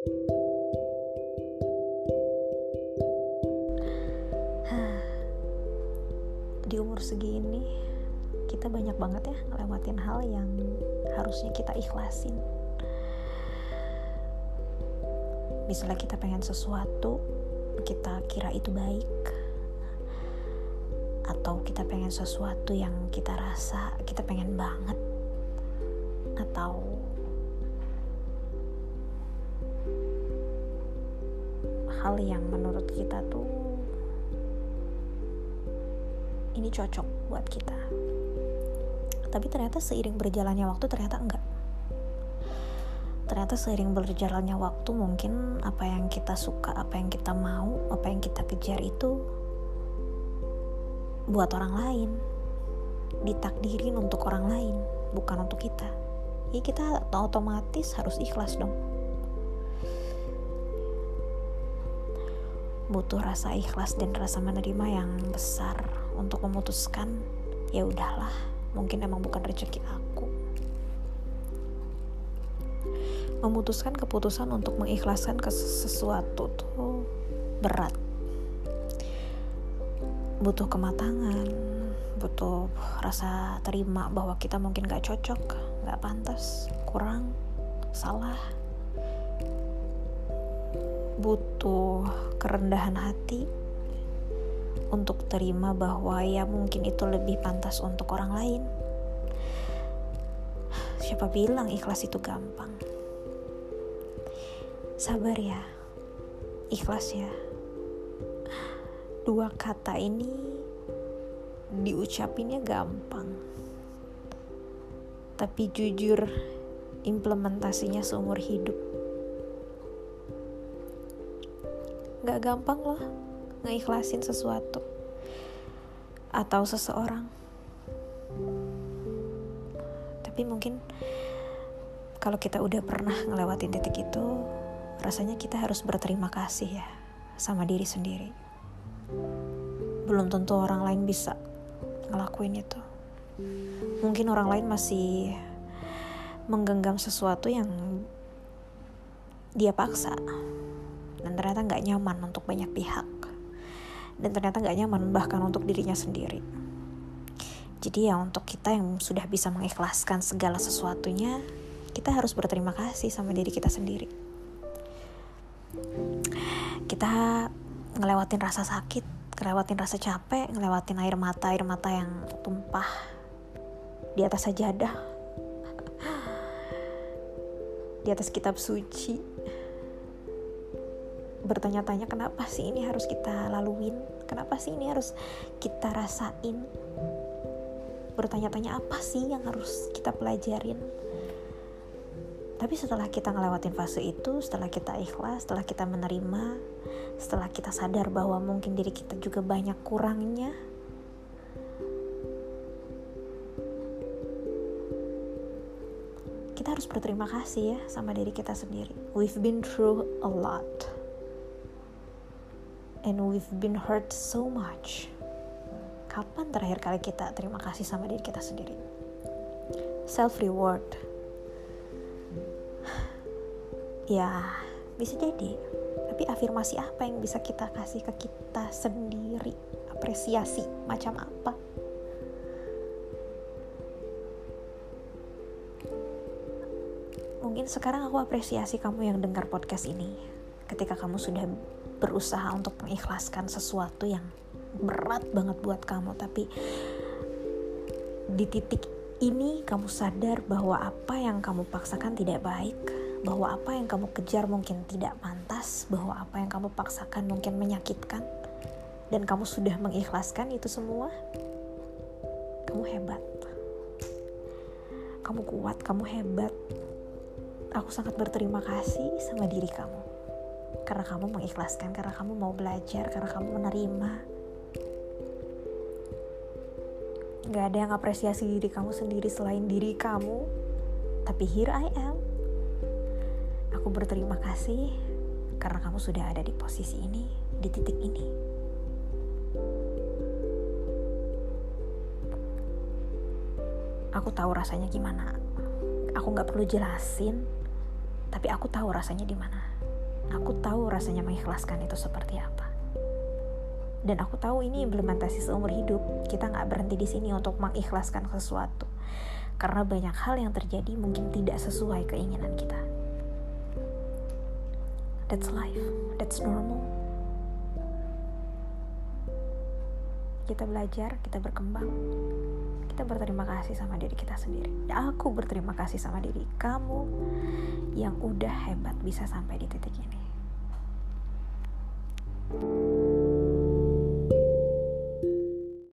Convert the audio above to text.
Di umur segini, kita banyak banget ya ngelewatin hal yang harusnya kita ikhlasin. Misalnya kita pengen sesuatu, kita kira itu baik, atau kita pengen sesuatu yang kita rasa kita pengen banget, atau hal yang menurut kita tuh ini cocok buat kita. Tapi ternyata seiring berjalannya waktu ternyata enggak. Ternyata seiring berjalannya waktu mungkin apa yang kita suka apa yang kita mau apa yang kita kejar itu buat orang lain. Ditakdirin untuk orang lain bukan untuk kita. Ya kita otomatis harus ikhlas dong butuh rasa ikhlas dan rasa menerima yang besar untuk memutuskan ya udahlah mungkin emang bukan rezeki aku. Memutuskan keputusan untuk mengikhlaskan ke sesuatu tuh berat. Butuh kematangan butuh rasa terima bahwa kita mungkin gak cocok gak pantas kurang salah. Butuh kerendahan hati untuk terima bahwa ya mungkin itu lebih pantas untuk orang lain. Siapa bilang ikhlas itu gampang? Sabar ya, ikhlas ya. Dua kata ini diucapinnya gampang, tapi jujur implementasinya seumur hidup. Gak gampang loh ngeikhlasin sesuatu atau seseorang. Tapi mungkin kalau kita udah pernah ngelewatin titik itu, rasanya kita harus berterima kasih ya sama diri sendiri. Belum tentu orang lain bisa ngelakuin itu. Mungkin orang lain masih menggenggam sesuatu yang dia paksa dan ternyata nggak nyaman untuk banyak pihak. Dan ternyata nggak nyaman bahkan untuk dirinya sendiri. Jadi ya untuk kita yang sudah bisa mengikhlaskan segala sesuatunya kita harus berterima kasih sama diri kita sendiri. Kita ngelewatin rasa sakit ngelewatin rasa capek ngelewatin air mata air mata yang tumpah di atas sajadah di atas kitab suci bertanya-tanya kenapa sih ini harus kita laluin? Kenapa sih ini harus kita rasain? Bertanya-tanya apa sih yang harus kita pelajarin? Tapi setelah kita ngelewatin fase itu setelah kita ikhlas setelah kita menerima setelah kita sadar bahwa mungkin diri kita juga banyak kurangnya kita harus berterima kasih ya sama diri kita sendiri. We've been through a lot and we've been hurt so much. Kapan terakhir kali kita terima kasih sama diri kita sendiri? Self reward. Ya, bisa jadi. Tapi afirmasi apa yang bisa kita kasih ke kita sendiri? Apresiasi macam apa? Mungkin sekarang aku apresiasi kamu yang dengar podcast ini. Ketika kamu sudah berusaha untuk mengikhlaskan sesuatu yang berat banget buat kamu. Tapi di titik ini kamu sadar bahwa apa yang kamu paksakan tidak baik bahwa apa yang kamu kejar mungkin tidak pantas bahwa apa yang kamu paksakan mungkin menyakitkan dan kamu sudah mengikhlaskan itu semua kamu hebat. Kamu kuat kamu hebat. Aku sangat berterima kasih sama diri kamu karena kamu mengikhlaskan, karena kamu mau belajar, karena kamu menerima. Gak ada yang apresiasi diri kamu sendiri selain diri kamu. Tapi here I am. Aku berterima kasih karena kamu sudah ada di posisi ini, di titik ini. Aku tahu rasanya gimana. Aku gak perlu jelasin, tapi aku tahu rasanya di mana aku tahu rasanya mengikhlaskan itu seperti apa. Dan aku tahu ini implementasi seumur hidup. Kita nggak berhenti di sini untuk mengikhlaskan sesuatu. Karena banyak hal yang terjadi mungkin tidak sesuai keinginan kita. That's life. That's normal. Kita belajar, kita berkembang, kita berterima kasih sama diri kita sendiri. Aku berterima kasih sama diri kamu yang udah hebat bisa sampai di titik ini. thank you